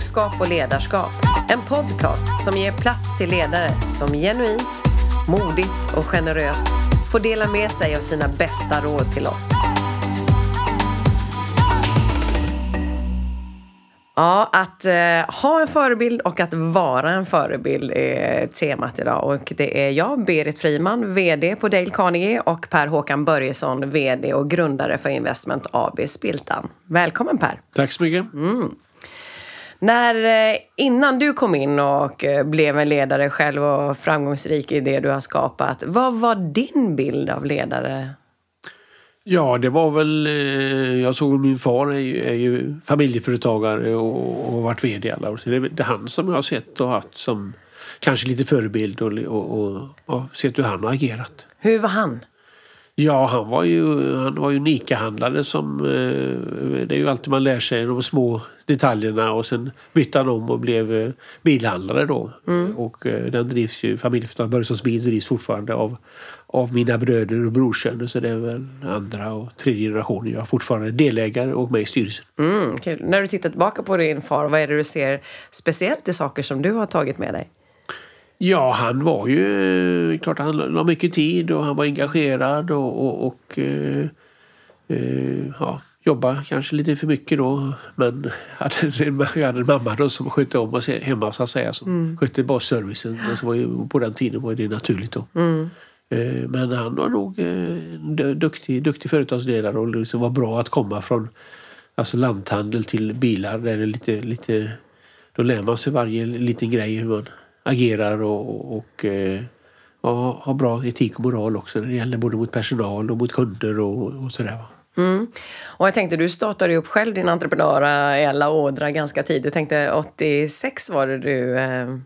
Klokskap och ledarskap. En podcast som ger plats till ledare som genuint, modigt och generöst får dela med sig av sina bästa råd till oss. Ja, att eh, ha en förebild och att vara en förebild är temat idag. Och det är jag, Berit Friman, VD på Dale Carnegie och Per Håkan Börjesson, VD och grundare för Investment AB Spiltan. Välkommen Per! Tack så mycket! Mm. När, eh, innan du kom in och eh, blev en ledare själv och framgångsrik i det du har skapat, vad var din bild av ledare Ja, det var väl... eh, Jag såg min far är ju, är ju familjeföretagare och, och varit VD i alla år. Så det är det är han som jag har sett och haft som kanske lite förebild och, och, och, och sett hur han har agerat. Hur var han? Ja, han var ju, han var ju en ICA-handlare som... eh, Det är ju alltid man lär sig de små detaljerna och sen bytte han om och blev eh, bilhandlare då. Och eh, den drivs ju, familjeföretaget Börjessons bil drivs fortfarande av, av mina bröder och brorsöner så det är väl andra och tredje generationen. Jag är fortfarande delägare och med i styrelsen. Mm. När du tittar tillbaka på din far, vad är det du ser speciellt i saker som du har tagit med dig? Ja, han var ju... Klart han la mycket tid och han var engagerad och, och, och eh, eh, ja, jobbade kanske lite för mycket då. Men hade, jag hade en mamma då som skötte om oss hemma så att säga. Som skötte bara servicen. Och så var ju, på den tiden var det naturligt då. Eh, men han var nog eh, en du- duktig, duktig företagsledare och liksom var bra att komma från alltså lanthandel till bilar. Där det är lite, lite, då lär man sig varje liten grej hur man agerar och, och eh, ja, har bra etik och moral också när det gäller både mot personal och mot kunder och, och sådär. Mm. Och jag tänkte, du startade ju upp själv din entreprenöriella ådra ganska tidigt. Jag tänkte 86 var det du eh,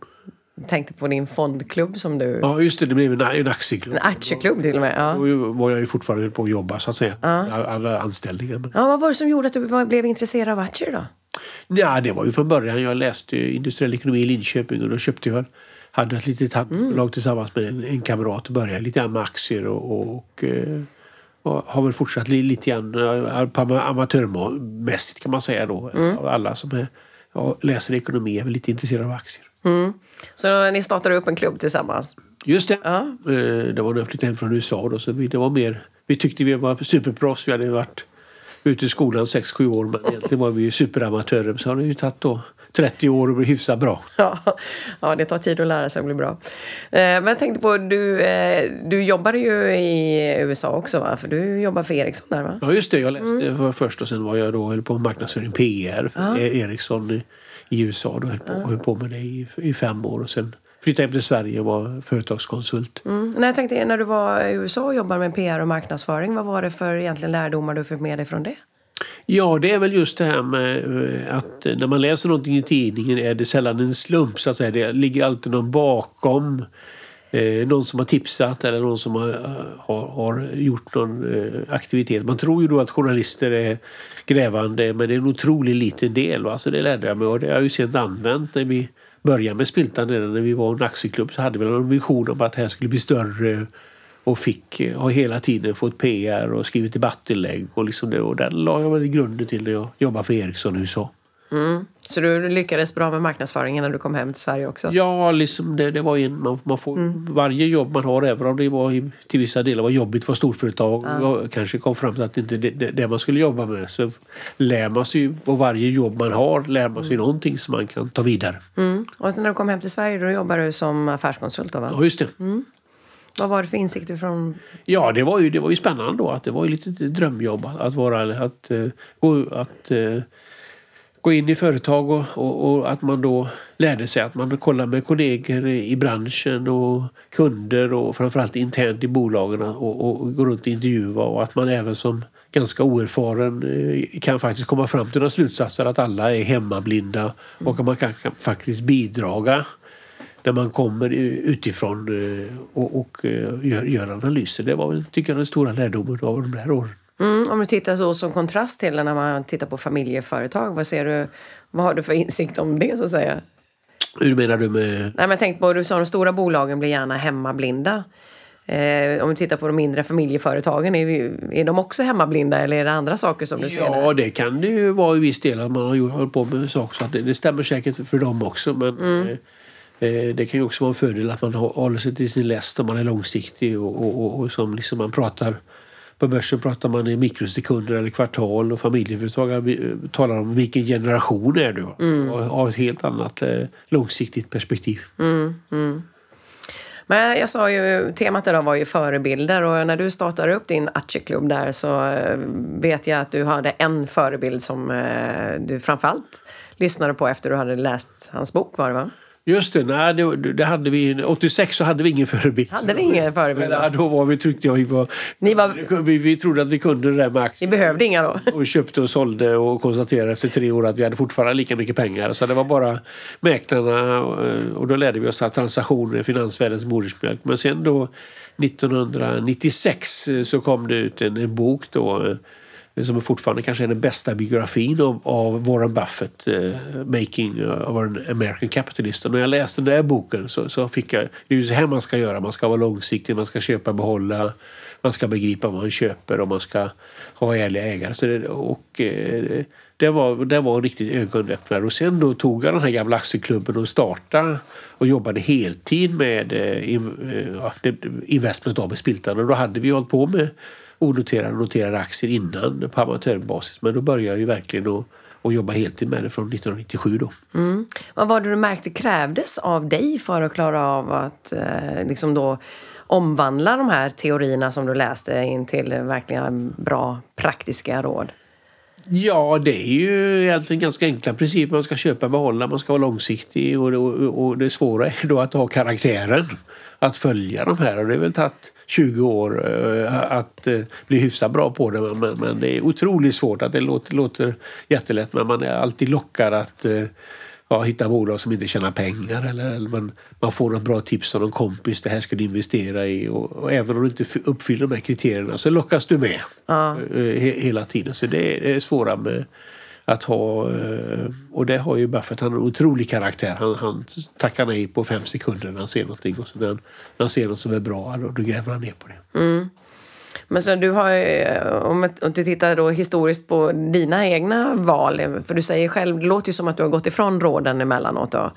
tänkte på din fondklubb som du... Ja just det, det blev en, en aktieklubb. En aktieklubb till och med. Ja. Då var jag ju fortfarande på att jobba så att säga. Alla anställningar. Men, Ja, vad var det som gjorde att du blev intresserad av aktier då? Ja, det var ju från början. Jag läste industriell ekonomi i Linköping och då köpte jag hade ett litet handbolag tillsammans med en, en kamrat och började lite grann med aktier och, och, och, eh, och har väl fortsatt li, lite grann eh, på amatörmässigt kan man säga då. Av Alla som är, läser ekonomi är väl lite intresserade av aktier. Så ni startade upp en klubb tillsammans? Just det. Ja. Eh, Det var när jag flyttade hem från USA. Då, så vi, det var mer, vi tyckte vi var superproffs. Vi hade varit ute i skolan 6-7 år men egentligen var vi ju superamatörer. Så har det ju tagit då 30 år och bli hyfsat bra. Ja, ja, det tar tid att lära sig att bli bra. Eh, Men jag tänkte på, du, eh, du jobbade ju i USA också va? För du jobbar för Ericsson där va? Ja just det, jag läste för först och sen var jag då höll på med marknadsföring PR för Ericsson i, i USA. Då höll på, höll på med det i, i fem år och sen flyttade hem till Sverige och var företagskonsult. Mm. När jag tänkte, när du var i USA och jobbade med PR och marknadsföring, vad var det för egentligen lärdomar du fick med dig från det? Ja, det är väl just det här med eh, att när man läser någonting i tidningen är det sällan en slump så att säga. Det ligger alltid någon bakom. Eh, någon som har tipsat eller någon som har, har, har gjort någon eh, aktivitet. Man tror ju då att journalister är grävande men det är en otroligt liten del. Va? Så det lärde jag mig och det har jag ju sedan använt när vi började med Spiltan redan när vi var en aktieklubb så hade vi en vision om att det här skulle bli större och fick, eh, har hela tiden fått PR och skrivit debattinlägg och, liksom det, och den la jag väl grunden till när jag jobbade för Ericsson i USA. Mm. Så du lyckades bra med marknadsföringen när du kom hem till Sverige också? Ja, liksom det, det var en, man, man får, varje jobb man har, även om det var till vissa delar var jobbigt för storföretag och kanske kom fram till att det inte är det, det, det man skulle jobba med så lär man sig ju på varje jobb man har lär man sig någonting som man kan ta vidare. Mm. Och när du kom hem till Sverige då jobbade du som affärskonsult då va? Ja, just det. Vad var det för insikter från... Ja, det var ju, det var ju spännande då. Att det var ju lite drömjobb att, att vara... Att, eh, gå, att eh, gå in i företag och, och, och att man då lärde sig att man kollade med kollegor i branschen och kunder och framförallt internt i bolagen och, och, och gå runt och intervjua och att man även som ganska oerfaren eh, kan faktiskt komma fram till några slutsatser att alla är hemmablinda och att man kan, kan faktiskt bidraga när man kommer utifrån eh, och, och eh, gör, gör analyser. Det var väl, tycker jag, den stora lärdomen av de här åren. Mm, om du tittar så som kontrast till när man tittar på familjeföretag, vad ser du? Vad har du för insikt om det så att säga? Hur menar du med... Nej, men tänk på, du sa de stora bolagen blir gärna hemmablinda. Eh, om vi tittar på de mindre familjeföretagen, är, vi, är de också hemmablinda eller är det andra saker som du ser? Ja, det kan det ju vara i viss del att man har hållit på med saker. Så att det, det stämmer säkert för dem också. Men mm. eh, det kan ju också vara en fördel att man håller sig till sin läst och man är långsiktig och, och, och, och som liksom man pratar på börsen pratar man i mikrosekunder eller kvartal och familjeföretagare talar om vilken generation är du mm. och har ett helt annat eh, långsiktigt perspektiv. Mm, mm. Men jag sa ju, temat idag var ju förebilder och när du startade upp din Atcheklubb där så eh, vet jag att du hade en förebild som eh, du framförallt lyssnade på efter du hade läst hans bok var det va? Just det, nej, det, det, hade vi, 86 så hade vi ingen förebild. Hade ni ingen förebild? Men, då var vi, tyckte jag, vi, var, Ni var, vi, vi trodde att vi kunde det där med aktier. Ni behövde inga då? Och köpte och sålde och konstaterade efter tre år att vi hade fortfarande lika mycket pengar. Så det var bara mäklarna och då lärde vi oss att transaktioner är finansvärldens modersmjölk. Men sen då 1996 så kom det ut en, en bok då som fortfarande kanske är den bästa biografin av, av Warren Buffett, uh, Making eh, of an American Capitalist. Och när jag läste den där boken så, så fick jag, det är ju så här man ska göra, man ska vara långsiktig, man ska köpa och behålla, man ska begripa vad man köper och man ska ha ärliga ägare. Så det, och, uh, det var, det var en riktig ögonöppnare. Och sen då tog jag den här gamla aktieklubben och startade och jobbade heltid med uh, Investment AB Spiltan. Och då hade vi hållit på med onoterade och noterade aktier innan på amatörbasis. Men då började jag ju verkligen att och jobba heltid med det från 1997 då. Mm. Vad var det du märkte krävdes av dig för att klara av att eh, liksom då omvandla de här teorierna som du läste in till verkligen bra praktiska råd? Ja, det är ju egentligen ganska enkla principer. Man ska köpa och behålla, man ska vara långsiktig och, och, och det svåra är då att ha karaktären att följa de här. Och det har väl tagit 20 år eh, att eh, bli hyfsat bra på det. Men, men det är otroligt svårt. att Det låter, låter jättelätt men man är alltid lockad att eh, ja, hitta bolag som inte tjänar pengar eller, eller man, man får något bra tips av någon kompis. Det här ska du investera i. Och, och även om du inte uppfyller de här kriterierna så lockas du med ja. he, hela tiden. Så det är, det är svåra med att ha... Eh, och det har ju Buffett, han har en otrolig karaktär. Han, han tackar nej på fem sekunder när han ser någonting. Och så när han, när han ser något som är bra, då, då gräver han ner på det. Mm. Men så du har om du tittar då historiskt på dina egna val, för du säger själv, det låter ju som att du har gått ifrån råden emellanåt. Då.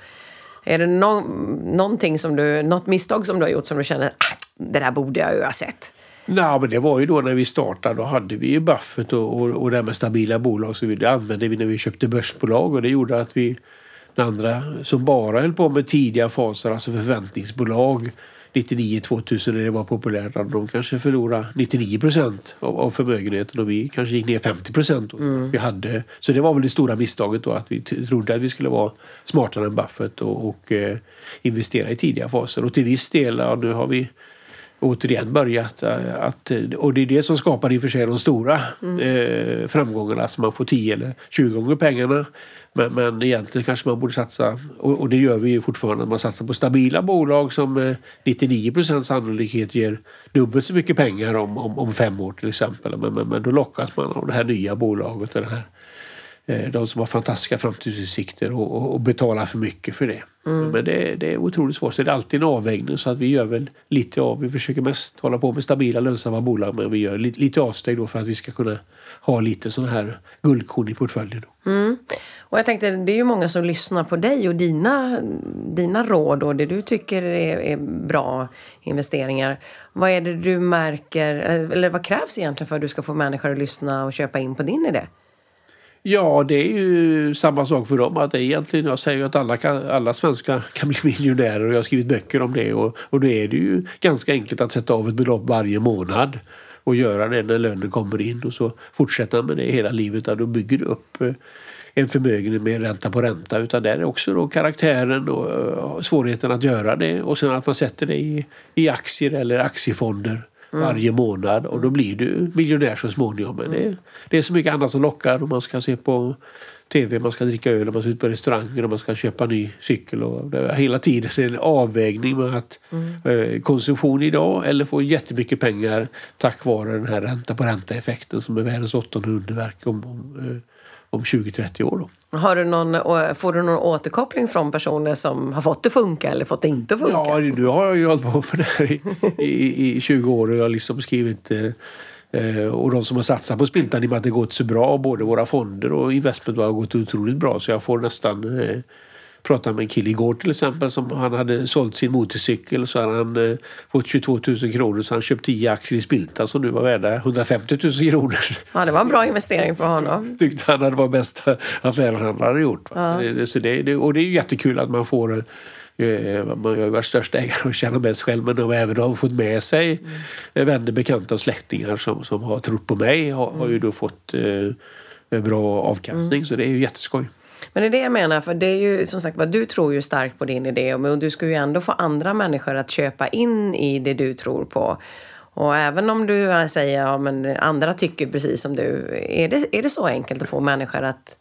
Är det no någonting som du, något misstag som du har gjort som du känner, ah, det där borde jag ju ha sett? Nej, men det var ju då när vi startade. Då hade vi ju Buffett och, och, och det med stabila bolag. Så det använde vi när vi köpte börsbolag och det gjorde att vi andra som bara höll på med tidiga faser, alltså förväntningsbolag 99-2000 när det var populärt, de kanske förlorade 99 procent av, av förmögenheten och vi kanske gick ner 50 procent. Mm. så det var väl det stora misstaget då att vi trodde att vi skulle vara smartare än Buffett och, och eh, investera i tidiga faser. Och till viss del, ja, nu har vi återigen börjat. Eh, att, och det är det som skapar i och för sig de stora mm. eh, framgångarna. Alltså man får 10 eller 20 gånger pengarna. Men, men egentligen kanske man borde satsa, och, och det gör vi ju fortfarande, man satsar på stabila bolag som med 99% sannolikhet ger dubbelt så mycket pengar om, om, om fem år till exempel. Men, men, men då lockas man av det här nya bolaget och den här Eh, de som har fantastiska framtidsutsikter och, och, och betalar för mycket för det. Mm. Men det, det, är otroligt svårt. Så det är alltid en avvägning så att vi gör väl lite av, vi försöker mest hålla på med stabila lönsamma bolag men vi gör lite, lite avsteg då för att vi ska kunna ha lite sådana här guldkorn i portföljen. Mm. Och jag tänkte, det är ju många som lyssnar på dig och dina, dina råd och det du tycker är, är bra investeringar. Vad är det du märker, eller vad krävs egentligen för att du ska få människor att lyssna och köpa in på din idé? Ja, det är ju samma sak för dem. Att det är egentligen, jag säger ju att alla, kan, alla svenskar kan bli miljonärer och jag har skrivit böcker om det. Och, och då är det ju ganska enkelt att sätta av ett belopp varje månad och göra det när lönen kommer in och så fortsätta med det hela livet. Då bygger du upp eh, en förmögenhet med ränta på ränta. Utan där är också då karaktären och eh, svårigheten att göra det och sen att man sätter det i, i aktier eller aktiefonder mm. varje månad och då blir du miljonär så småningom. Men det, det är så mycket annat som lockar man ska se på tv, man ska dricka öl, man ska ut på restauranger och man ska köpa ny cykel. Och det är hela tiden en avvägning med att mm. konsumtion idag eller få jättemycket pengar tack vare den här ränta på ränta-effekten som är världens åttonde underverk om, om, om 20-30 år. Då. Har du någon, får du någon återkoppling från personer som har fått det funka eller fått det inte funka? Ja, nu har jag ju hållit på med det här i, i, i 20 år och jag har liksom skrivit eh, eh, och de som har satsat på Spiltan i och med att det gått så bra, både våra fonder och investment har gått otroligt bra så jag får nästan eh, pratade med en kille igår till exempel som han hade sålt sin motorcykel så hade han eh, fått 22 000 kronor så han köpt 10 aktier i Spilta som nu var värda 150 000 kronor. Ja det var en bra investering för honom. Tyckte han att det var bästa affären han hade gjort. Ja. Så det, det, och det är jättekul att man får eh, man har varit största ägare och tjänar mest själv men de även har fått med sig mm. vänner, bekanta och släktingar som, som har trott på mig har, har ju då fått eh, bra avkastning mm. så det är ju jätteskoj. Men det är det jag menar, för det är ju som sagt vad du tror ju starkt på din idé och du ska ju ändå få andra människor att köpa in i det du tror på. Och även om du säger att ja, andra tycker precis som du, är det, är det så enkelt att få människor att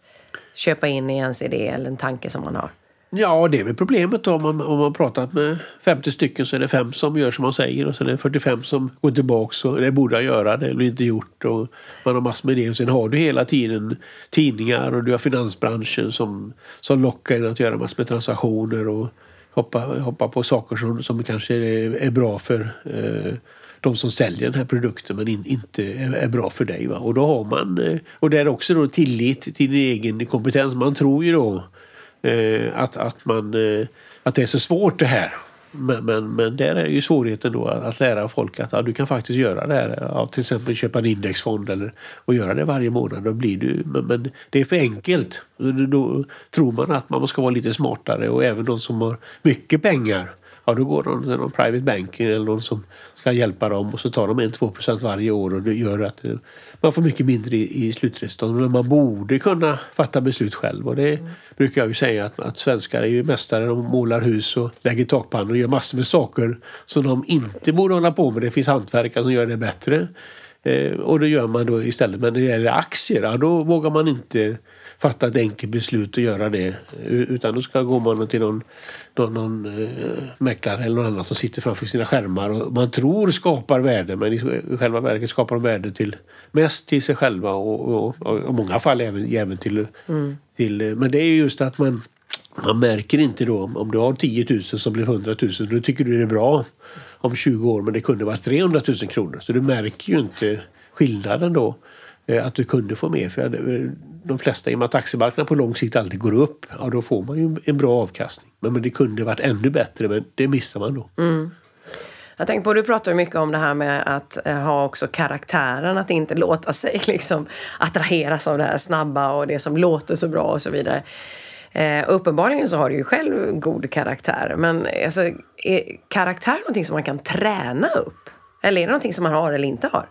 köpa in i ens idé eller en tanke som man har? Ja, det är väl problemet då. Om man, om man pratat med 50 stycken så är det fem som gör som man säger och sen är det 45 som går tillbaks och det borde jag göra, det blir inte gjort. Och man har massor med det. Och sen har du hela tiden tidningar och du har finansbranschen som, som lockar en att göra massor med transaktioner och hoppa, hoppa på saker som, som kanske är, är bra för eh, de som säljer den här produkten men in, inte är, är, bra för dig. Va? Och då har man, eh, och det är också då tillit till din egen kompetens. Man tror ju då Eh, att, att, man, eh, att det är så svårt det här. Men, men, men där är ju svårigheten då att lära folk att ja, du kan faktiskt göra det här. Ja, till exempel köpa en indexfond eller, och göra det varje månad. Då blir du, men, men det är för enkelt. Då, då tror man att man ska vara lite smartare och även de som har mycket pengar ja då går de till någon private banking eller någon som ska hjälpa dem och så tar de 1-2% varje år och det gör att man får mycket mindre i, i slutresultatet. Men man borde kunna fatta beslut själv och det mm. brukar jag ju säga att, att svenskar är ju mästare. De målar hus och lägger takpannor och gör massor med saker som de inte borde hålla på med. Det finns hantverkare som gör det bättre. Eh, och det gör man då istället. Men när det gäller aktier, ja, då vågar man inte fatta ett enkelt beslut och göra det. Utan då ska gå man till någon, någon, någon eh, mäklare eller någon annan som sitter framför sina skärmar och man tror skapar värde men i själva verket skapar de värde till mest till sig själva och, i många fall även, även till, mm. till... Men det är just att man man märker inte då om du har 10 000 som blir 100 000 då tycker du det är bra om 20 år men det kunde vara 300 000 kronor. Så du märker ju inte skillnaden då. Eh, att du kunde få mer. För de flesta, i och med att aktiemarknaden på lång sikt alltid går upp, ja då får man ju en bra avkastning. Men, men det kunde varit ännu bättre, men det missar man då. Mm. Jag tänkte på, du pratar mycket om det här med att eh, ha också karaktären, att inte låta sig liksom attraheras av det här snabba och det som låter så bra och så vidare. Eh, uppenbarligen så har du ju själv god karaktär, men alltså, är karaktär någonting som man kan träna upp? Eller är det någonting som man har eller inte har?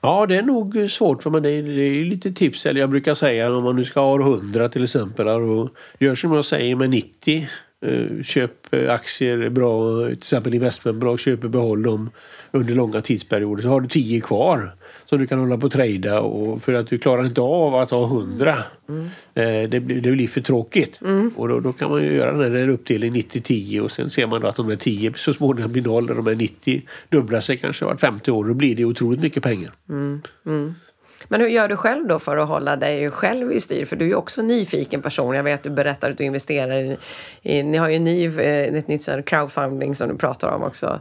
Ja, det är nog svårt för man det är, det är lite tips. Eller jag brukar säga om man nu ska ha 100 till exempel. Och gör som jag säger med 90. Eh, köp aktier bra, till exempel investmentbolag, köp och behåll dem under långa tidsperioder. Så har du 10 kvar som du kan hålla på och trada och för att du klarar inte av att ha 100. Mm. Eh, det, blir, det blir för tråkigt. Mm. Och då, då, kan man ju göra den där uppdelningen 90-10 och sen ser man då att de där 10 så småningom blir noll och de där 90 dubblar sig kanske vart 50 år. Då blir det otroligt mycket pengar. Mm. Men hur gör du själv då för att hålla dig själv i styr? För du är ju också en nyfiken person. Jag vet att du berättar att du investerar i, i ni har ju en ny, eh, ett nytt crowdfunding som du pratar om också.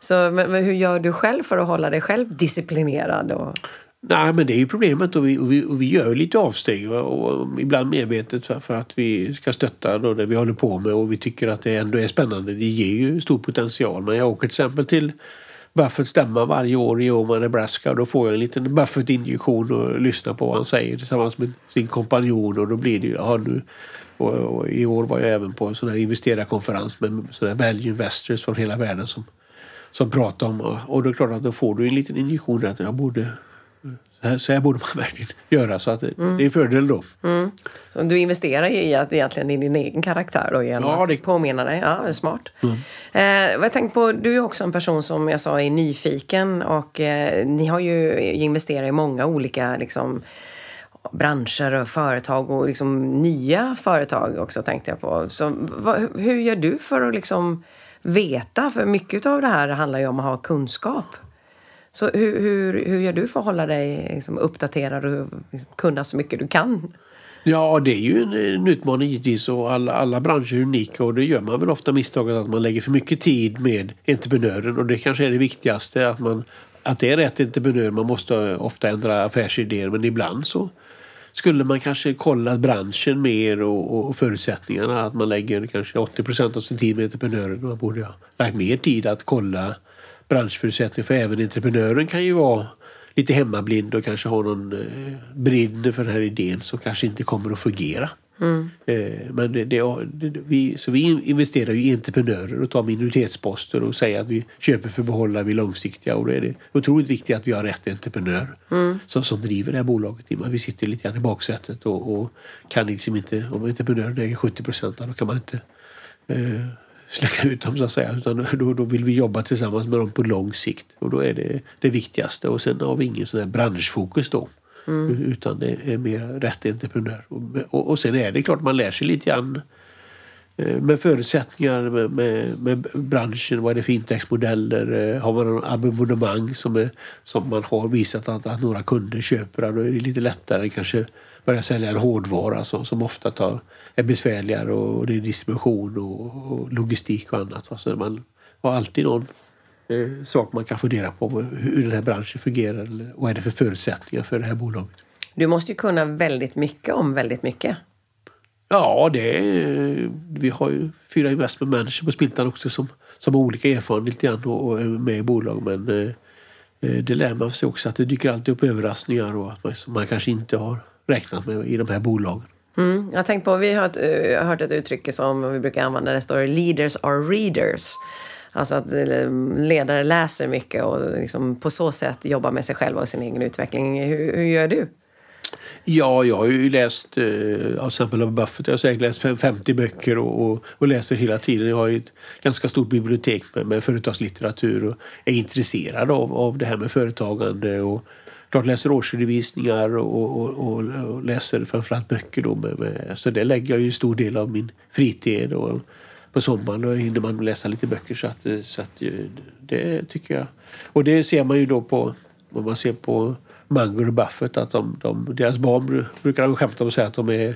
Så men, men hur gör du själv för att hålla dig själv disciplinerad? Och... Nej men det är ju problemet och vi, och vi, och vi gör lite avsteg och, och ibland medvetet för, för, att vi ska stötta då det vi håller på med och vi tycker att det ändå är spännande. Det ger ju stor potential. Men jag åker till exempel till Buffett stämma varje år i Omaha, Nebraska. Och då får jag en liten Buffett-injektion och lyssnar på vad han säger tillsammans med sin kompanjon. Och då blir det ju, ja, nu, och, och I år var jag även på en sån här investerarkonferens med såna här value investors från hela världen som, som pratar om... Och då är det klart att då får du en liten injektion att jag borde så här borde man verkligen göra. Så att mm. det är fördel då. Mm. Så du investerar i att egentligen i din egen karaktär då genom ja, det... att påminna dig. Ja, smart. Mm. Eh, jag tänkte på, du är också en person som jag sa är nyfiken och eh, ni har ju investerat i många olika liksom, branscher och företag och liksom nya företag också tänkte jag på. Så, vad, hur gör du för att liksom veta? För mycket av det här handlar ju om att ha kunskap. Så hur, hur, hur gör du för att hålla dig liksom uppdaterad och liksom kunna så mycket du kan? Ja, det är ju en, en utmaning givetvis och alla, alla branscher är unika och det gör man väl ofta misstaget att man lägger för mycket tid med entreprenören och det kanske är det viktigaste att man att det är rätt entreprenör. Man måste ofta ändra affärsidéer men ibland så skulle man kanske kolla branschen mer och, och förutsättningarna. Att man lägger kanske 80 procent av sin tid med entreprenören. Man borde ha lagt mer tid att kolla branschförutsättningar för även entreprenören kan ju vara lite hemmablind och kanske ha någon eh, brinner för den här idén som kanske inte kommer att fungera. Mm. Eh, men det, det, vi, så vi investerar i entreprenörer och tar minoritetsposter och säger att vi köper för att behålla, vi är långsiktiga. Och då är det otroligt viktigt att vi har rätt entreprenör mm. som, som driver det här bolaget. Vi sitter lite grann i baksätet och, och kan liksom inte, om entreprenören äger 70 procent då kan man inte eh, slänga ut dem så att säga. Utan då, då vill vi jobba tillsammans med dem på lång sikt. Och då är det det viktigaste. Och sen har vi ingen sån branschfokus då. Mm. Utan det är mer rätt entreprenör. Och, och, och sen är det klart man lär sig lite grann eh, med förutsättningar med, med, med, branschen. Vad är det för intäktsmodeller? Eh, har man någon abonnemang som, är, som man har visat att, att några kunder köper? Då är det lite lättare kanske börja sälja en hårdvara som, som ofta tar, är besvärligare och det är distribution och, och logistik och annat. Så man har alltid någon eh, sak man kan fundera på. Hur den här branschen fungerar. Eller vad är det för förutsättningar för det här bolaget? Du måste ju kunna väldigt mycket om väldigt mycket. Ja, det är, vi har ju fyra investment managers på Spintan också som, som har olika erfarenheter och är med i bolag. Men eh, eh, det lär man sig också att det dyker alltid upp överraskningar och att man, man kanske inte har räknat med i de här bolagen. Mm, jag tänkt på, vi har uh, hört ett uttryck som vi brukar använda, det står leaders are readers. Alltså att eh, ledare läser mycket och liksom på så sätt jobbar med sig själva och sin egen utveckling. Hur, hur gör du? Ja, jag har ju läst, eh, av exempel av Buffett, jag har säkert läst 50 böcker och, och, och, läser hela tiden. Jag har ett ganska stort bibliotek med, med företagslitteratur och är intresserad av, av det här med företagande och klart läser årsredovisningar och, och, och, och läser framförallt böcker. Då med, med, så det lägger jag ju en stor del av min fritid. Och, på sommaren då hinner man läsa lite böcker så att, så att det tycker jag. Och det ser man ju då på, om man ser på Munger och Buffett att de, de, deras barn brukar de skämta om och säga att de är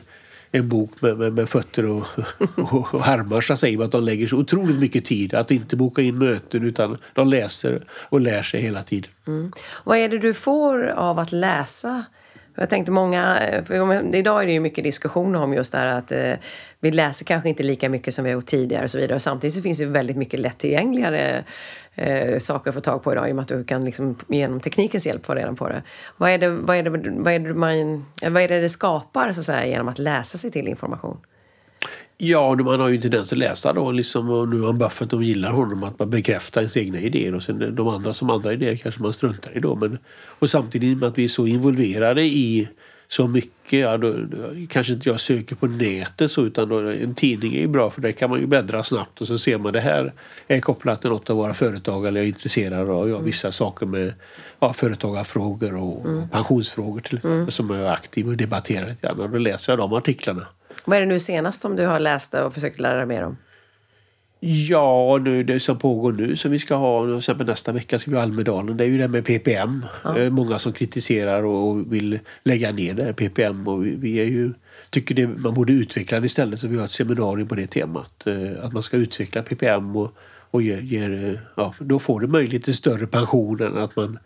en bok med, med, med fötter och, och, och armar så säger man Att de lägger så otroligt mycket tid att inte boka in möten utan de läser och lär sig hela tiden. Mm. Vad är det du får av att läsa? Jag tänkte många, eh, för idag är det ju mycket diskussion om just det här att eh, vi läser kanske inte lika mycket som vi har gjort tidigare och så vidare. Och samtidigt så finns det väldigt mycket lättillgängligare eh, saker att få tag på idag i och med att du kan liksom, genom teknikens hjälp få reda på det. Vad är det, vad är det, vad är det, man, vad är det, det skapar så att säga, genom att läsa sig till information? Ja, man har ju en tendens att läsa då liksom, och nu har Buffett, de gillar honom, att man bekräftar ens egna idéer och sen de andra som andra idéer kanske man struntar i då. Men, och samtidigt med att vi är så involverade i så mycket, ja, då, då, kanske inte jag söker på nätet så utan då, en tidning är ju bra för där kan man ju bläddra snabbt och så ser man det här är kopplat till något av våra företag eller jag är intresserad av ja, vissa saker med ja, företagarfrågor och mm. pensionsfrågor till exempel mm. som jag är aktiv och debatterar lite grann då läser jag de artiklarna. Vad är det nu senast som du har läst och försökt lära dig mer om? Ja, nu, det som pågår nu som vi ska ha, exempel nästa vecka ska vi ha Almedalen, det är ju det med PPM. Ja. Många som kritiserar och vill lägga ner det här PPM och vi, vi är ju, tycker det, man borde utveckla det istället så vi har ett seminarium på det temat. Eh, att man ska utveckla PPM och, och ger, ger eh, ja, då får du möjlighet till större pension än att man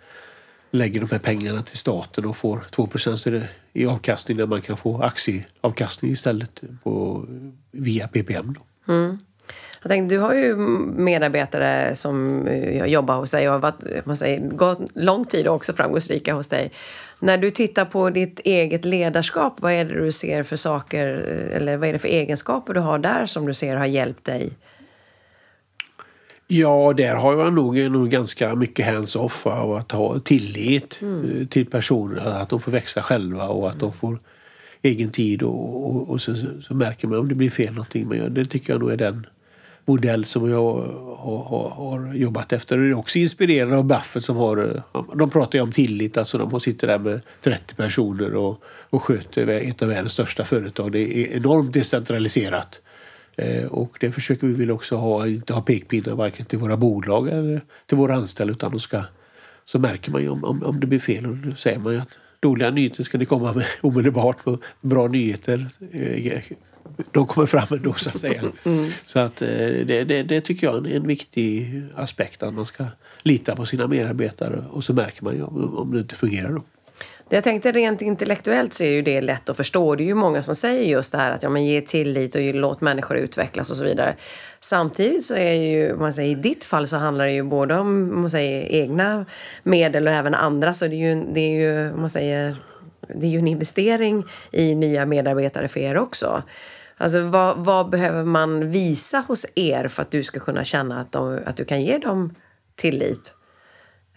lägger de här pengarna till staten och får 2% i avkastning när man kan få aktieavkastning istället på, via PPM. Då. Mm. Jag tänkte, du har ju medarbetare som eh, jobbar hos dig och har varit, man säger, gått lång tid och också framgångsrika hos dig. När du tittar på ditt eget ledarskap, vad är det du ser för saker eh, eller vad är det för egenskaper du har där som du ser har hjälpt dig? Ja, där har jag nog, nog ganska mycket hands-off och att ha tillit mm. Eh, till personer. Att de får växa själva och att de får egen tid och, och, och så, så, märker man om det blir fel någonting. Men det tycker jag nog är den modell som jag har, har, har jobbat efter. Det är också inspirerande av Buffett som har, de pratar ju om tillit, alltså de sitter där med 30 personer och, och sköter ett av världens största företag. Det är enormt decentraliserat. Eh, och det försöker vi väl också ha, inte ha pekpinnar varken till våra bolag eller till våra anställda utan de ska, så märker man ju om, om, om det blir fel och då säger man ju att dåliga nyheter ska ni komma med omedelbart. Bra nyheter eh, de kommer fram ändå så att säga. Mm. Så att eh, det, det, det, tycker jag är en viktig aspekt att man ska lita på sina medarbetare och så märker man ju om, om det inte fungerar då. Jag tänkte rent intellektuellt så är ju det lätt att förstå. Det är ju många som säger just det här att ja, men ge tillit och låt människor utvecklas och så vidare. Samtidigt så är ju, man säger i ditt fall så handlar det ju både om man säger, egna medel och även andra. Så det är ju, det är ju man säger, det är ju en investering i nya medarbetare för er också. Alltså vad, vad, behöver man visa hos er för att du ska kunna känna att, de, att du kan ge dem tillit?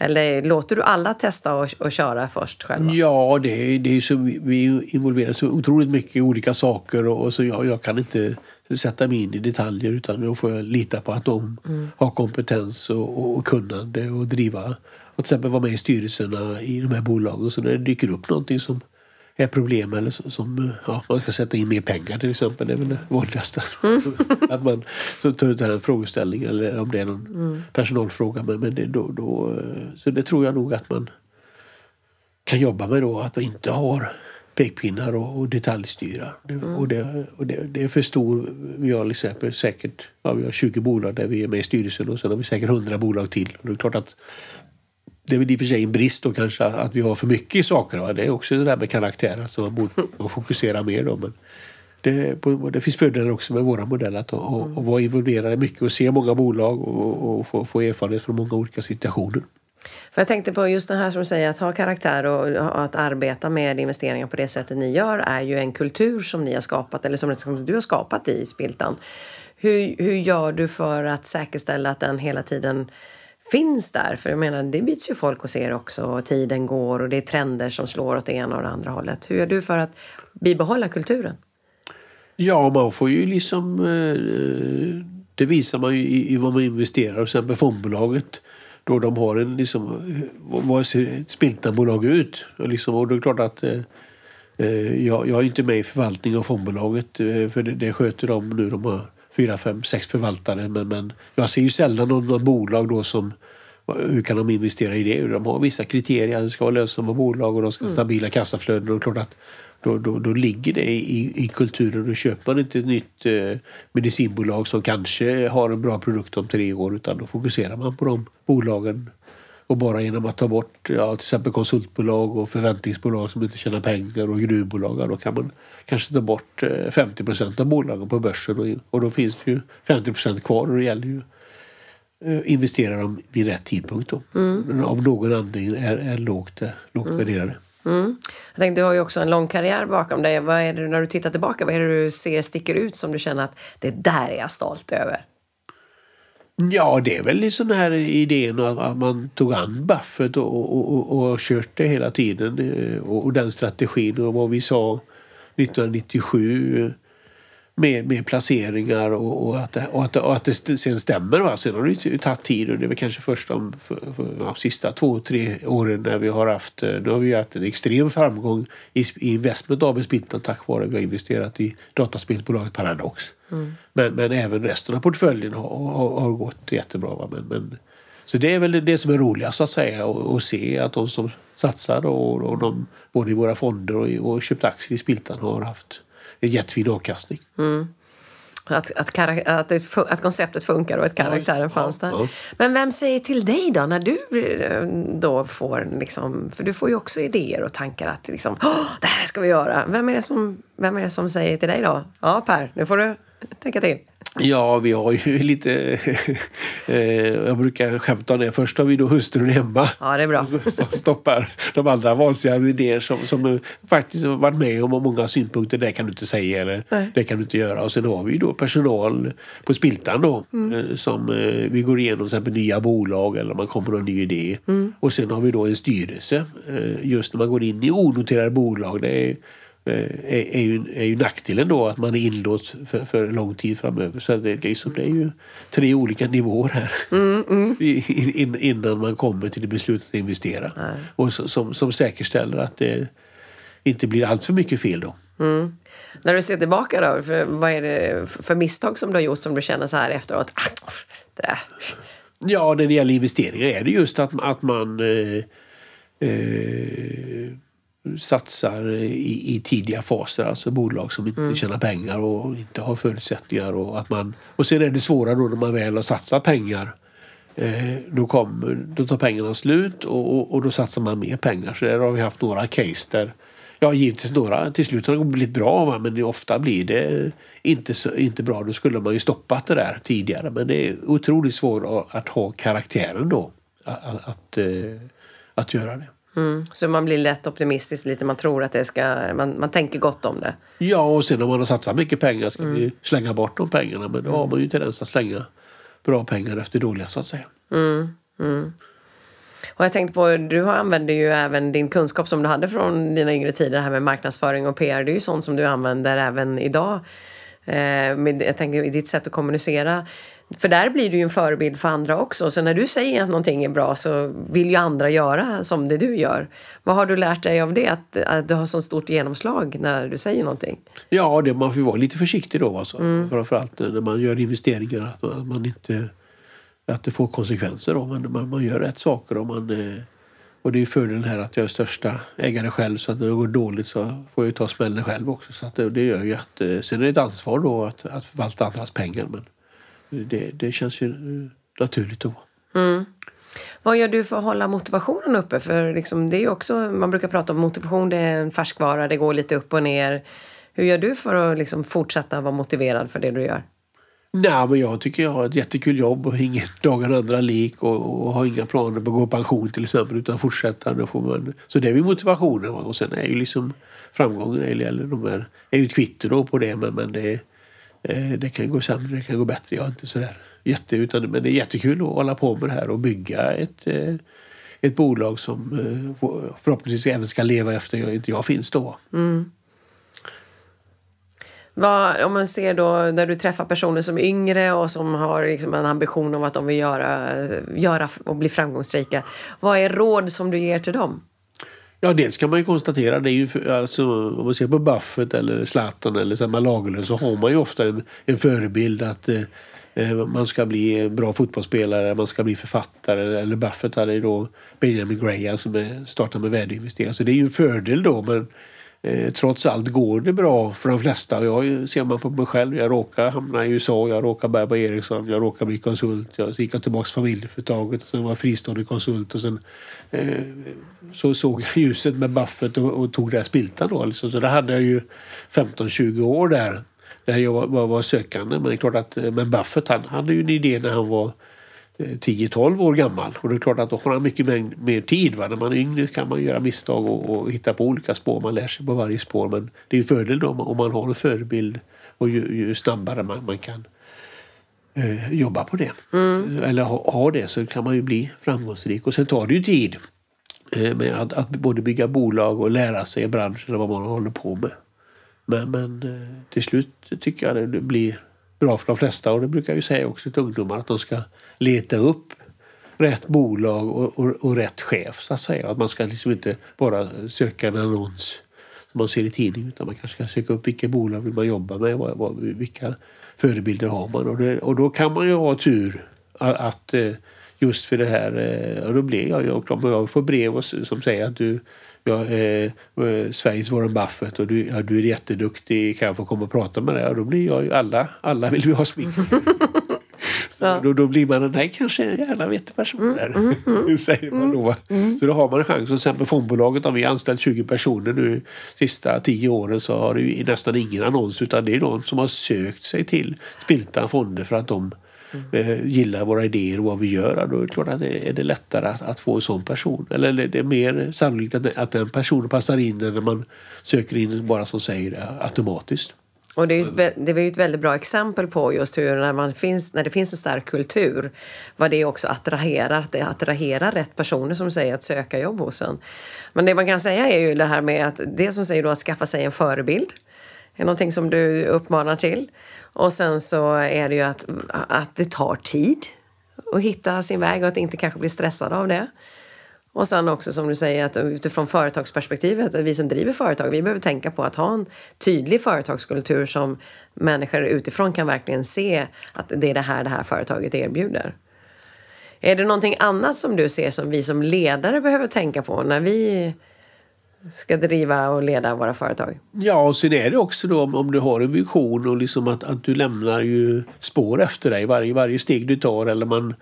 Eller låter du alla testa och, och köra först själva? Ja, det, det är så, vi involverar så otroligt mycket i olika saker och, och så jag, jag, kan inte sätta mig in i detaljer utan då får jag lita på att de mm. har kompetens och, och, och kunnande och driva och till exempel vara med i styrelserna i de här bolagen. Så när det dyker upp någonting som är problem eller som ja, man ska sätta in mer pengar till exempel. Det är väl det vanligaste. Mm. att man så tar ut en frågeställning eller om det är någon mm. personalfråga. Men, men det, då, då, så det tror jag nog att man kan jobba med då. Att inte har pekpinnar och, och detaljstyra. Mm. Och, det, och det, det, är för stor. Vi har exempel säkert ja, vi har 20 bolag där vi är med i styrelsen och sen har vi säkert 100 bolag till. Och det är klart att det är väl i och för sig en brist då kanske att vi har för mycket saker. Va? Det är också det där med karaktär, alltså man borde fokusera mer då. Men det, det finns fördelar också med våra modeller att och, och vara involverade mycket och se många bolag och, och få, få erfarenhet från många olika situationer. För jag tänkte på just det här som du säger, att ha karaktär och att arbeta med investeringar på det sättet ni gör är ju en kultur som ni har skapat, eller som du har skapat i Spiltan. Hur, hur gör du för att säkerställa att den hela tiden finns där. För jag menar, det byts ju folk hos er också och tiden går och det är trender som slår åt det ena och det andra hållet. Hur gör du för att bibehålla kulturen? Ja, man får ju liksom... Eh, det visar man ju i, vad man investerar. Till exempel fondbolaget. Då de har en liksom... Eh, vad ser ett Spiltanbolag ut? Och, liksom, och det är klart att eh, jag, jag är inte med i förvaltning av fondbolaget för det, det sköter de nu. De har fyra, fem, sex förvaltare. Men, men jag ser ju sällan någon, någon bolag då som hur kan de investera i det? De har vissa kriterier. Det ska vara lönsamma bolag och de ska ha mm. stabila kassaflöden. Och klart att då, då, då ligger det i, i kulturen. Då köper man inte ett nytt eh, medicinbolag som kanske har en bra produkt om tre år utan då fokuserar man på de bolagen och bara genom att ta bort ja, till exempel konsultbolag och förväntningsbolag som inte tjänar pengar och gruvbolag. Då kan man kanske ta bort 50 eh, procent av bolagen på börsen och, och då finns det ju 50 procent kvar och det gäller ju eh, investera dem vid rätt tidpunkt. Då. Mm. Av någon anledning är, är lågt, eh, lågt mm. värderade. Mm. Jag tänkte, du har ju också en lång karriär bakom dig. Vad är det, när du tittar tillbaka, vad är det du ser sticker ut som du känner att det där är jag stolt över? Ja, det är väl liksom den här idén att man tog an Buffett och, och, och, och kört det hela tiden. Eh, och, och den strategin och vad vi sa 1997 eh, med, med placeringar och, och, att, och, att, och att det sen stämmer. Va? Sen har det ju tagit tid och det är väl kanske först de för, för, ja, sista två, tre åren när vi har haft, eh, nu har vi haft en extrem framgång i, i Investment AB Spiltan tack vare att vi har investerat i dataspelsbolaget Paradox. Mm. Men, men även resten av portföljen har, har, har gått jättebra. Va? Men, men, så det är väl det som är roligast att säga och, och se att de som satsar och, och de, både i våra fonder och, och köpt aktier i Spiltan har haft jättefin avkastning. Mm. Att, att, att, det, att, konceptet funkar och att karaktären ja, fanns där. Ja. Men vem säger till dig då när du eh, då får liksom, för du får ju också idéer och tankar att liksom, det här ska vi göra. Vem är, det som, vem är det som säger till dig då? Ja Per, nu får du tänka till. Ja, vi har ju lite... Eh, jag brukar skämta om det. Först har vi då hustrun hemma. Ja, det är bra. Som stoppar de allra vanligaste idéer som, som faktiskt har varit med om många synpunkter. Det kan du inte säga eller Nej. det kan du inte göra. Och sen har vi då personal på Spiltan då. Mm. Eh, som eh, vi går igenom till exempel nya bolag eller man kommer med en ny idé. Mm. Och sen har vi då en styrelse. Just när man går in i onoterade bolag. Det är är, är, ju, är ju nackdelen då att man är inlåst för, för lång tid framöver. Så det, liksom, det är ju tre olika nivåer här Mm, mm. in, innan man kommer till det beslutet att investera. Nej. Och som, som säkerställer att det inte blir allt för mycket fel då. Mm. När du ser tillbaka då, för, vad är det för misstag som du har gjort som du känner så här efteråt? Ah, det där. Ja, när det gäller investeringar är det just att, att man eh, eh, satsar i, i tidiga faser. Alltså bolag som inte tjänar pengar och inte har förutsättningar. Och, att man, och sen är det svåra då när man väl har satsat pengar. Eh, då, kommer, då tar pengarna slut och, och, och då satsar man mer pengar. Så där har vi haft några case där Ja, givetvis några till slut har det blivit bra men ofta blir det inte, så, inte bra. Då skulle man ju stoppat det där tidigare. Men det är otroligt svårt att, att ha karaktären då. Att, att, att, eh, att göra det. Mm. Så man blir lätt optimistisk lite, man tror att det ska, man, man tänker gott om det. Ja, och sen om man har satsat mycket pengar ska vi slänga bort de pengarna. Men då har man ju tendens att slänga bra pengar efter dåliga så att säga. Och jag tänkte på, du använder ju även din kunskap som du hade från dina yngre tider, det här med marknadsföring och PR. Det är ju sånt som du använder även idag. Eh, med, jag tänker i ditt sätt att kommunicera. För där blir du ju en förebild för andra också. Så när du säger att någonting är bra så vill ju andra göra som det du gör. Vad har du lärt dig av det? Att, att du har så stort genomslag när du säger någonting? Ja, det, man får vara lite försiktig då. Alltså. Framförallt när man gör investeringar. Att man, att man inte, att det får konsekvenser. Då. Man, man, man gör rätt saker. Och, man, eh, och det är fördelen här att jag är största ägare själv. Så att när det går dåligt så får jag ta smällen själv också. Så att det, det gör ju att, eh, sen är det ett ansvar då att, att förvalta andras pengar. Men det, det känns ju eh, naturligt då. Vad gör du för att hålla motivationen uppe? För liksom, det är också, man brukar prata om motivation, det är en färskvara, det går lite upp och ner. Hur gör du för att liksom fortsätta vara motiverad för det du gör? Nej, men jag tycker jag har ett jättekul jobb och ingen dagen andra lik och, och har inga planer på att gå i pension till exempel utan fortsätta. Då får man, så det är ju motivationen. va. Och sen är ju liksom framgången eller, eller de här, är ju ett kvitto på det men, men det, Eh, det kan gå sämre, det kan gå bättre. Jag är inte sådär jätte, utan, men det är jättekul att hålla på med det här och bygga ett, eh, ett bolag som eh, förhoppningsvis även ska leva efter jag, inte jag finns då. Mm. Vad, om man ser då när du träffar personer som är yngre och som har liksom en ambition om att de vill göra, göra och bli framgångsrika. Vad är råd som du ger till dem? Ja, dels kan man ju konstatera, det är ju för, alltså, om man ser på Buffett eller Zlatan eller Selma Lagerlöf så har man ju ofta en, en förebild att eh, eh, man ska bli en bra fotbollsspelare, man ska bli författare. Eller Buffett hade ju då Benjamin Graham som är, startade med värdeinvesteringar. Så det är ju en fördel då men eh, trots allt går det bra för de flesta. Jag ser man på mig själv, jag råkar hamna i USA, jag råkar börja på Ericsson, jag råkar bli konsult. Jag, gick jag tillbaka till familjeföretaget och sen var jag fristående konsult och sen eh, så såg jag ljuset med Buffett och, och tog det spiltan då. Liksom. Så det hade jag ju 15-20 år där. Där jag var, var, var sökande. Men det är klart att eh, men Buffett han hade ju en idé när han var 10-12 år gammal. Och det är klart att då har han mycket mer, mer tid. Va? När man är yngre kan man göra misstag och, och hitta på olika spår. Man lär sig på varje spår. Men det är ju fördel då om man- har en förebild och ju, ju snabbare man, man kan eh, jobba på det. Eller ha, ha det så kan man ju bli framgångsrik. Och sen tar det ju tid eh, med att, att både bygga bolag och lära sig i branschen och vad man håller på med. Men, men eh, till slut tycker jag det blir bra för de flesta och det brukar jag ju säga också till ungdomar att de ska leta upp rätt bolag och, och, och rätt chef så att säga. Att man ska liksom inte bara söka en annons som man ser i tidningen utan man kanske ska söka upp vilka bolag vill man jobba med, vad, vad, vilka förebilder har man och, det, och då kan man ju ha tur att, att just för det här, eh, och då blir jag ju och jag får brev som säger att du ja, eh, eh, Sveriges Warren Buffett och du, ja, du är jätteduktig, kan jag få komma och prata med dig? Och då blir jag ju alla, alla vill vi ha smink. Ja. då, då blir man en, nej kanske en jävla vettig person där. Säger man då. va? Så då har man en chans. Och till exempel fondbolaget har vi anställt 20 personer nu sista 10 åren så har det ju nästan ingen annons utan det är de som har sökt sig till Spiltan Fonder för att de eh, gillar våra idéer och vad vi gör. Då är det klart att det är det lättare att, att få en sån person. Eller det är mer sannolikt att, att den personen passar in än när man söker in bara som säger det automatiskt. Och det, är ju ett, det var ju ett väldigt bra exempel på just hur när, man finns, när det finns en stark kultur, vad det också attraherar, att det attraherar rätt personer som säger att söka jobb hos en. Men det man kan säga är ju det här med att det som säger då att skaffa sig en förebild, är någonting som du uppmanar till. Och sen så är det ju att, att det tar tid att hitta sin väg och att inte kanske bli stressad av det. Och sen också som du säger att utifrån företagsperspektivet, att vi som driver företag, vi behöver tänka på att ha en tydlig företagskultur som människor utifrån kan verkligen se att det är det här det här företaget erbjuder. Är det någonting annat som du ser som vi som ledare behöver tänka på när vi ska driva och leda våra företag? Ja, och sen är det också då om, om du har en vision och liksom att, att du lämnar ju spår efter dig varje, varje steg du tar eller man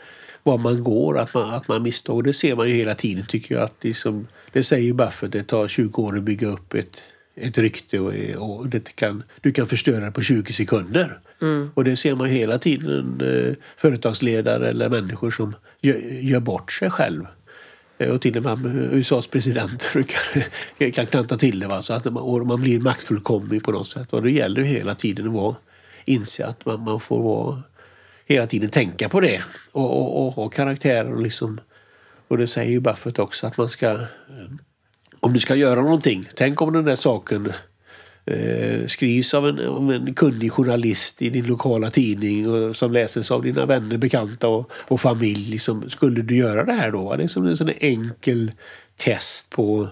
var man går, att man, att man misstag. Och det ser man ju hela tiden tycker jag. Att liksom, det säger ju Buffett, det tar 20 år att bygga upp ett, ett rykte och, och det kan, du kan förstöra det på 20 sekunder. Mm. Och det ser man hela tiden eh, företagsledare eller människor som gör, gör bort sig själv. Eh, och till och med USAs president kan, kan klanta till det. Va? Så att man, man blir maktfullkomlig på något sätt. Och det gäller hela tiden att vara, inse att man, man får vara hela tiden tänka på det och, och, och ha karaktärer och liksom och det säger ju Buffett också att man ska eh, om du ska göra någonting, tänk om den där saken eh, skrivs av en, av en kunnig journalist i din lokala tidning och som läses av dina vänner, bekanta och, och familj. Liksom, skulle du göra det här då? Det är som en sån enkel test på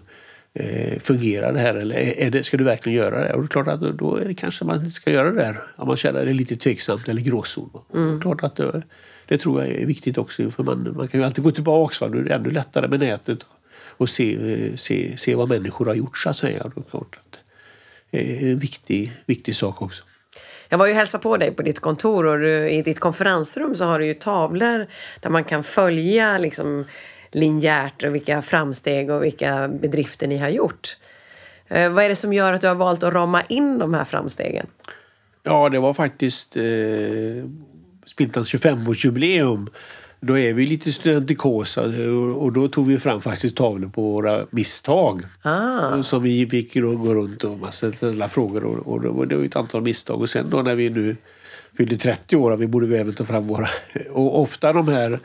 eh, fungerar det här eller är det, ska du verkligen göra det? Och det är klart att då, då är det kanske man inte ska göra det där om man känner det lite tveksamt eller gråzon. Mm. klart att det, det, tror jag är viktigt också för man, man kan ju alltid gå tillbaka. Va? Nu är det ännu lättare med nätet och se, se, se vad människor har gjort så att säga. Det är klart att det är en viktig, viktig sak också. Jag var ju hälsa på dig på ditt kontor och du, i ditt konferensrum så har du ju tavlor där man kan följa liksom linjärt och vilka framsteg och vilka bedrifter ni har gjort. Eh, vad är det som gör att du har valt att rama in de här framstegen? Ja, det var faktiskt eh, Spiltans 25-årsjubileum. Då är vi lite studentikosa och då tog vi fram faktiskt tavlor på våra misstag. Ah. Som vi fick gå runt och ställa frågor och, och det var ett antal misstag. Och sen då när vi nu fyllde 30 år, vi borde vi även ta fram våra... Och ofta de här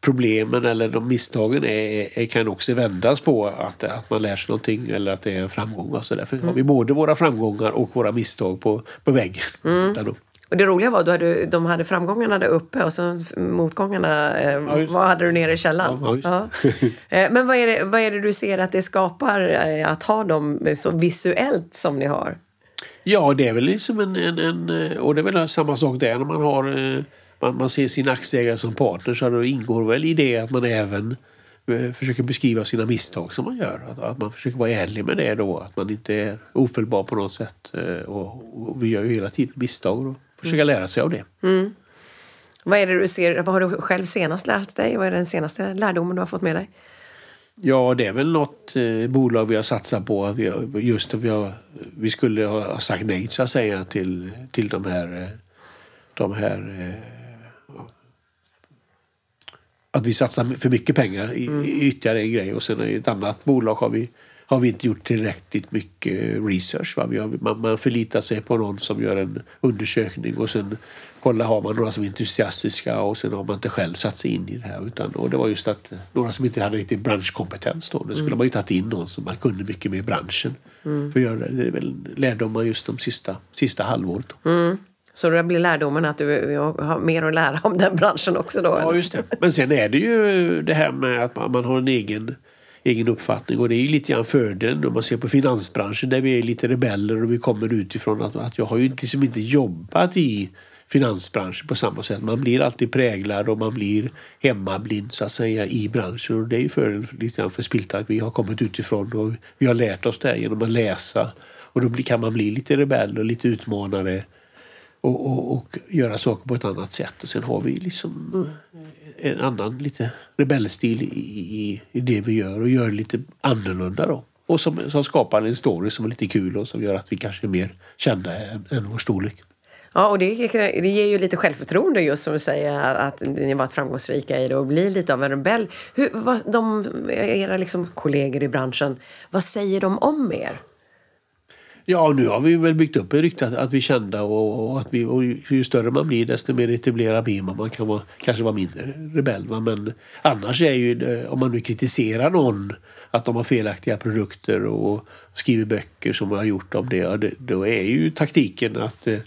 problemen eller de misstagen är, är, kan också vändas på att, att man lär sig någonting eller att det är en framgång. Och så därför mm. har vi både våra framgångar och våra misstag på, på väggen. Mm. Och det roliga var att de hade framgångarna där uppe och så motgångarna eh, ja, vad hade du nere i källaren. Ja, ja. Eh, men vad är, det, vad är det du ser att det skapar eh, att ha dem så visuellt som ni har? Ja, det är väl liksom en, en, en och det är väl samma sak där när man har man, man ser sina aktieägare som partner så då ingår väl i det att man även eh, försöker beskriva sina misstag som man gör. Att, att, man försöker vara ärlig med det då. Att man inte är ofelbar på något sätt. Eh, och, och vi gör ju hela tiden misstag och försöka lära sig av det. Mm. Vad är det du ser, vad har du själv senast lärt dig? Vad är den senaste lärdomen du har fått med dig? Ja, det är väl något eh, bolag vi har satsat på. Att vi har, just att vi, har, vi skulle ha sagt nej så att säga till, till de här, de här eh, att vi satsar för mycket pengar i, mm. i ytterligare en grej och sen i ett annat bolag har vi, har vi inte gjort tillräckligt mycket research. Va? Vi har, man, man förlitar sig på någon som gör en undersökning och sen kolla har man några som är entusiastiska och sen har man inte själv satt sig in i det här. Utan, och det var just att några som inte hade riktigt branschkompetens då. Då skulle mm. man ju tagit in någon som man kunde mycket mer i branschen. Mm. För att göra det. Är väl lärdomar just de sista, sista halvåret. Mm. Så det blir lärdomen att du har mer att lära om den branschen också då? Ja, just det. Men sen är det ju det här med att man, har en egen, egen uppfattning och det är ju lite grann fördelen om man ser på finansbranschen där vi är lite rebeller och vi kommer utifrån att, att jag har ju liksom inte jobbat i finansbranschen på samma sätt. Man blir alltid präglad och man blir hemmablind så att säga i branschen och det är ju fördelen lite grann för Spilta att vi har kommit utifrån och vi har lärt oss det här genom att läsa och då kan man bli lite rebell och lite utmanare och, och, och, göra saker på ett annat sätt. Och sen har vi liksom eh, en annan lite rebellstil i, i, i det vi gör och gör lite annorlunda då. Och som, som skapar en story som är lite kul och som gör att vi kanske är mer kända än, än vår storlek. Ja, och det, det ger ju lite självförtroende just som du säger att ni varit framgångsrika i det och blir lite av en rebell. Hur, vad, de, era liksom kollegor i branschen, vad säger de om er? Ja, nu har vi väl byggt upp ett rykte att, att vi är kända och, och att vi, och ju större man blir desto mer etablerad blir man. Man kan vara, kanske vara mindre rebell. Va? Men annars är ju eh, om man nu kritiserar någon att de har felaktiga produkter och skriver böcker som har gjort om det, då är ju taktiken att eh,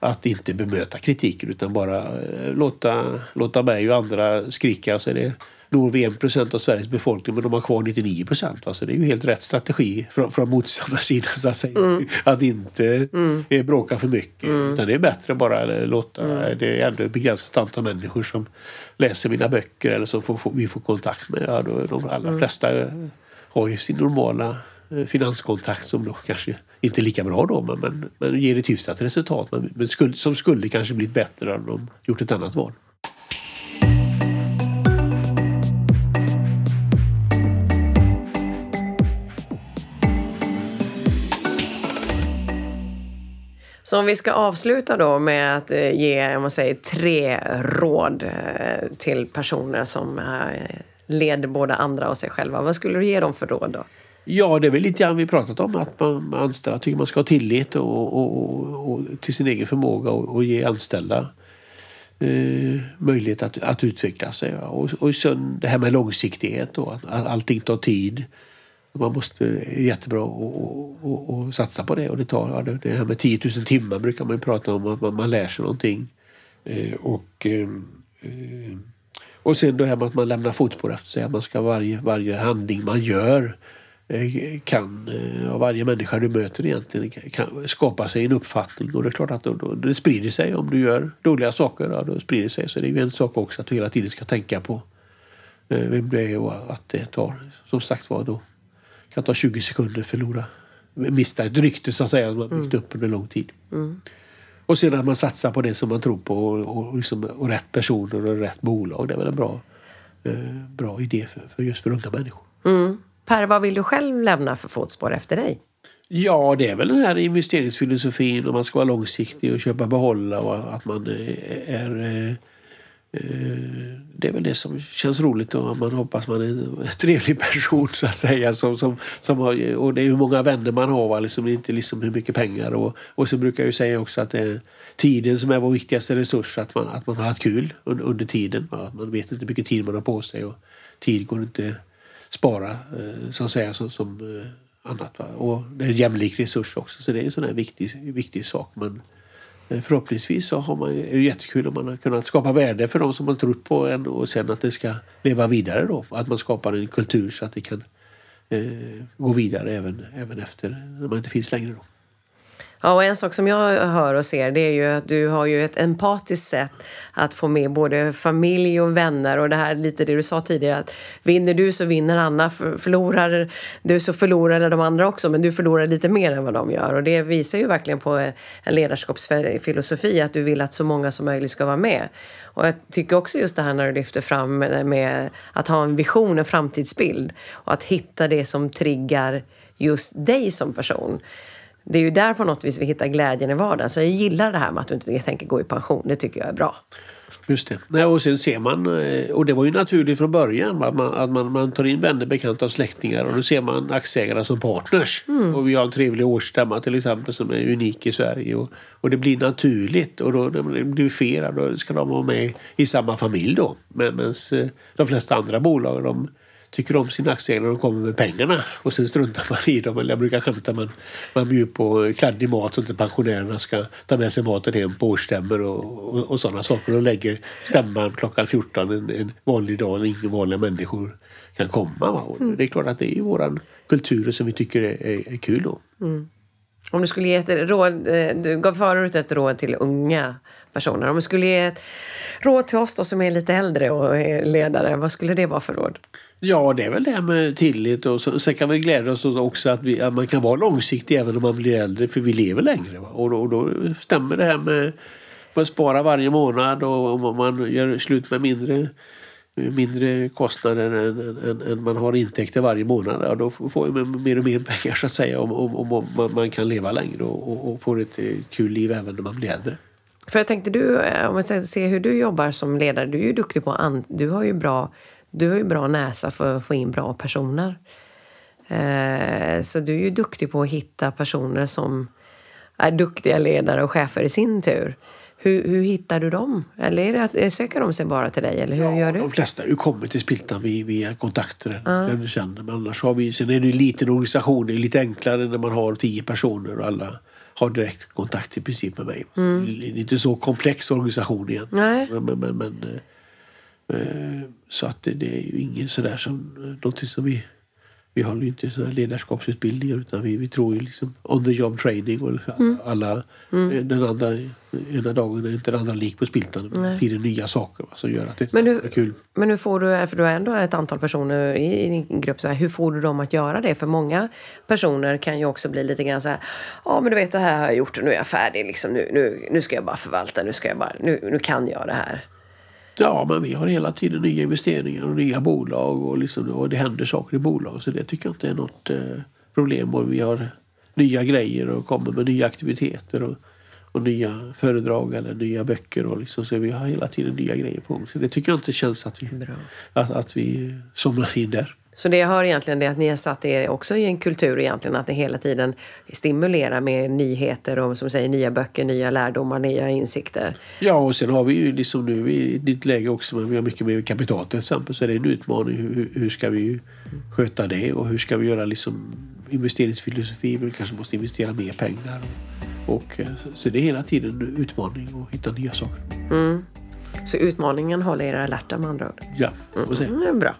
att inte bemöta kritiken utan bara eh, låta, låta mig och andra skrika. Så är det når vi 1 procent av Sveriges befolkning men de har kvar 99 procent. Så det är ju helt rätt strategi från, från motståndarsidan så att säga. Mm. Att inte mm. bråka för mycket. Mm. Utan det är bättre att bara låta, mm. det är ändå ett begränsat antal människor som läser mina böcker eller som får, får, vi får kontakt med. Ja, då, de allra mm. flesta har ju sin normala eh, finanskontakt som då kanske inte är lika bra då men, men, men ger ett hyfsat resultat. Men, men skulle, som skulle kanske blivit bättre om de gjort ett annat val. Så om vi ska avsluta då med att eh, ge om man säger, tre råd eh, till personer som eh, leder både andra och sig själva. Vad skulle du ge dem för råd då? Ja, det är väl lite grann vi pratat om att man anställda tycker man ska ha tillit och, och, och, och till sin egen förmåga och, och ge anställda eh, möjlighet att, att utveckla sig. Och, och sen det här med långsiktighet och att allting tar tid. Man måste jättebra och, och, och, satsa på det. Och det, tar, ja, det, här med 10 000 timmar brukar man prata om, att man, man lär sig någonting. Eh, och, ehm, eh, och sen det här med att man lämnar fotspår efter sig. Att man ska varje, varje handling man gör eh, kan, eh, av varje människa du möter egentligen, kan skapa sig en uppfattning. Och det är klart att då, då, det sprider sig. Om du gör dåliga saker, ja, då sprider det sig. Så det är ju en sak också att du hela tiden ska tänka på eh, vem du är och att det tar, som sagt var, då kan ta 20 sekunder att förlora, mista ett rykte så att säga, som man byggt mm. upp under lång tid. Mm. Och sedan att man satsar på det som man tror på och, och, liksom, och rätt personer och rätt bolag. Det är väl en bra, eh, bra idé för, för just för unga människor. Mm. Per, vad vill du själv lämna för fotspår efter dig? Ja, det är väl den här investeringsfilosofin och man ska vara långsiktig och köpa behålla och att man är, är Eh, Eh, det är väl det som känns roligt och man hoppas man är en trevlig person så att säga. Som, som, som har, och det är hur många vänner man har, va? Liksom, inte liksom hur mycket pengar. Och, och så brukar jag ju säga också att det är tiden som är vår viktigaste resurs. Att man, att man har haft kul under, under tiden. Va? Man vet inte hur mycket tid man har på sig och tid går inte spara eh, så att säga som, som eh, annat. Va? Och det är en jämlik resurs också så det är en sån här viktig, viktig sak. Men, Eh, Eh, förhoppningsvis så har man, är det jättekul om man har kunnat skapa värde för de som man trott på en och sen att det ska leva vidare då. Att man skapar en kultur så att det kan eh, gå vidare även, även efter när man inte finns längre. Då. Ja, och en sak som jag hör och ser det är ju att du har ju ett empatiskt sätt att få med både familj och vänner och det här lite det du sa tidigare att vinner du så vinner Anna, förlorar du så förlorar de andra också men du förlorar lite mer än vad de gör och det visar ju verkligen på en ledarskapsfilosofi att du vill att så många som möjligt ska vara med. Och jag tycker också just det här när du lyfter fram med att ha en vision, en framtidsbild och att hitta det som triggar just dig som person det är ju där på något vis vi hittar glädjen i vardagen. Så jag gillar det här med att du inte tänker gå i pension. Det tycker jag är bra. Just det. Nej, och sen ser man, eh, och det var ju naturligt från början, att man, att man, man tar in vänner, bekanta och släktingar och då ser man aktieägarna som partners. Mm. Och vi har en trevlig årsstämma till exempel som är unik i Sverige. Och, och det blir naturligt och då det blir fel, då ska de vara med i samma familj då. Medan eh, de flesta andra bolag de tycker om sina aktieägare när de kommer med pengarna. Och sen struntar man i dem. Eller jag brukar skämta man, man bjuder på kladdig mat så inte pensionärerna ska ta med sig maten hem på årsstämmor och, och, och sådana saker. Och lägger stämman klockan 14 en, en vanlig dag när inga vanliga människor kan komma. Och det är klart att det är våran kultur som vi tycker är, är, är kul då. Mm. Om du skulle ge ett råd, eh, du gav förut ett råd till unga personer. Om du skulle ge ett råd till oss då som är lite äldre och är ledare, vad skulle det vara för råd? Ja, det är väl det här med tillit och så, sen kan vi glädja oss också att, vi, att man kan vara långsiktig även om man blir äldre för vi lever längre. Va? Och, då, och då stämmer det här med att spara varje månad och om man gör slut med mindre mindre kostnader än, än, än, man har intäkter varje månad. Ja, då får man mer och mer pengar så att säga om, om, om man kan leva längre och, och, och får ett eh, kul liv även när man blir äldre. För jag tänkte du, eh, om vi ser hur du jobbar som ledare, du är ju duktig på, an, du har ju bra du har ju bra näsa för att få in bra personer. Eh, så du är ju duktig på att hitta personer som är duktiga ledare och chefer i sin tur. Hur, hur hittar du dem? Eller är det eh, söker de sig bara till dig? Eller hur Ja, gör du? De flesta har ju kommit till Spiltan via, via kontakter. Ja. Känner. Men annars har vi, sen är det en liten organisation. Det är lite enklare när man har tio personer och alla har direkt kontakt i princip med mig. Mm. Det är inte så komplex organisation igen. Nej. Men, men, men, men, eh, så att det, det är ju ingen sådär som, eh, någonting som vi vi håller ju inte sådana ledarskapsutbildningar utan vi, vi tror ju liksom on the job training. Och mm. alla, mm. Den andra, ena dagen är inte den andra lik på spiltan. Nej. Tiden nya saker va, som gör att det men hur, är kul. Men hur får du, för du har ändå ett antal personer i, i din grupp, så här, hur får du dem att göra det? För många personer kan ju också bli lite grann så här, ja men du vet det här har jag gjort och nu är jag färdig. Liksom, nu, nu, nu ska jag bara förvalta, nu, ska jag bara, nu, nu kan jag det här. Ja, men vi har hela tiden nya investeringar och nya bolag och, liksom, och det händer saker i bolag. Så det tycker jag inte är något eh, problem. Och vi har nya grejer och kommer med nya aktiviteter och, och nya föredrag eller nya böcker. Och liksom, så vi har hela tiden nya grejer på gång. Så det tycker jag inte känns att vi, att, att vi somnar in där. Så det jag hör egentligen är att ni har satt er också i en kultur egentligen att ni hela tiden stimulerar med nyheter och som säger nya böcker, nya lärdomar, nya insikter. Ja och sen har vi ju liksom nu i ditt läge också men vi har mycket mer kapital till exempel så är det en utmaning. Hur, hur ska vi sköta det och hur ska vi göra liksom investeringsfilosofi? Vi kanske måste investera mer pengar. Och, eh, så det är hela tiden en utmaning att hitta nya saker. Mm. Så utmaningen håller er alerta med andra ord? Ja, det mm. bra.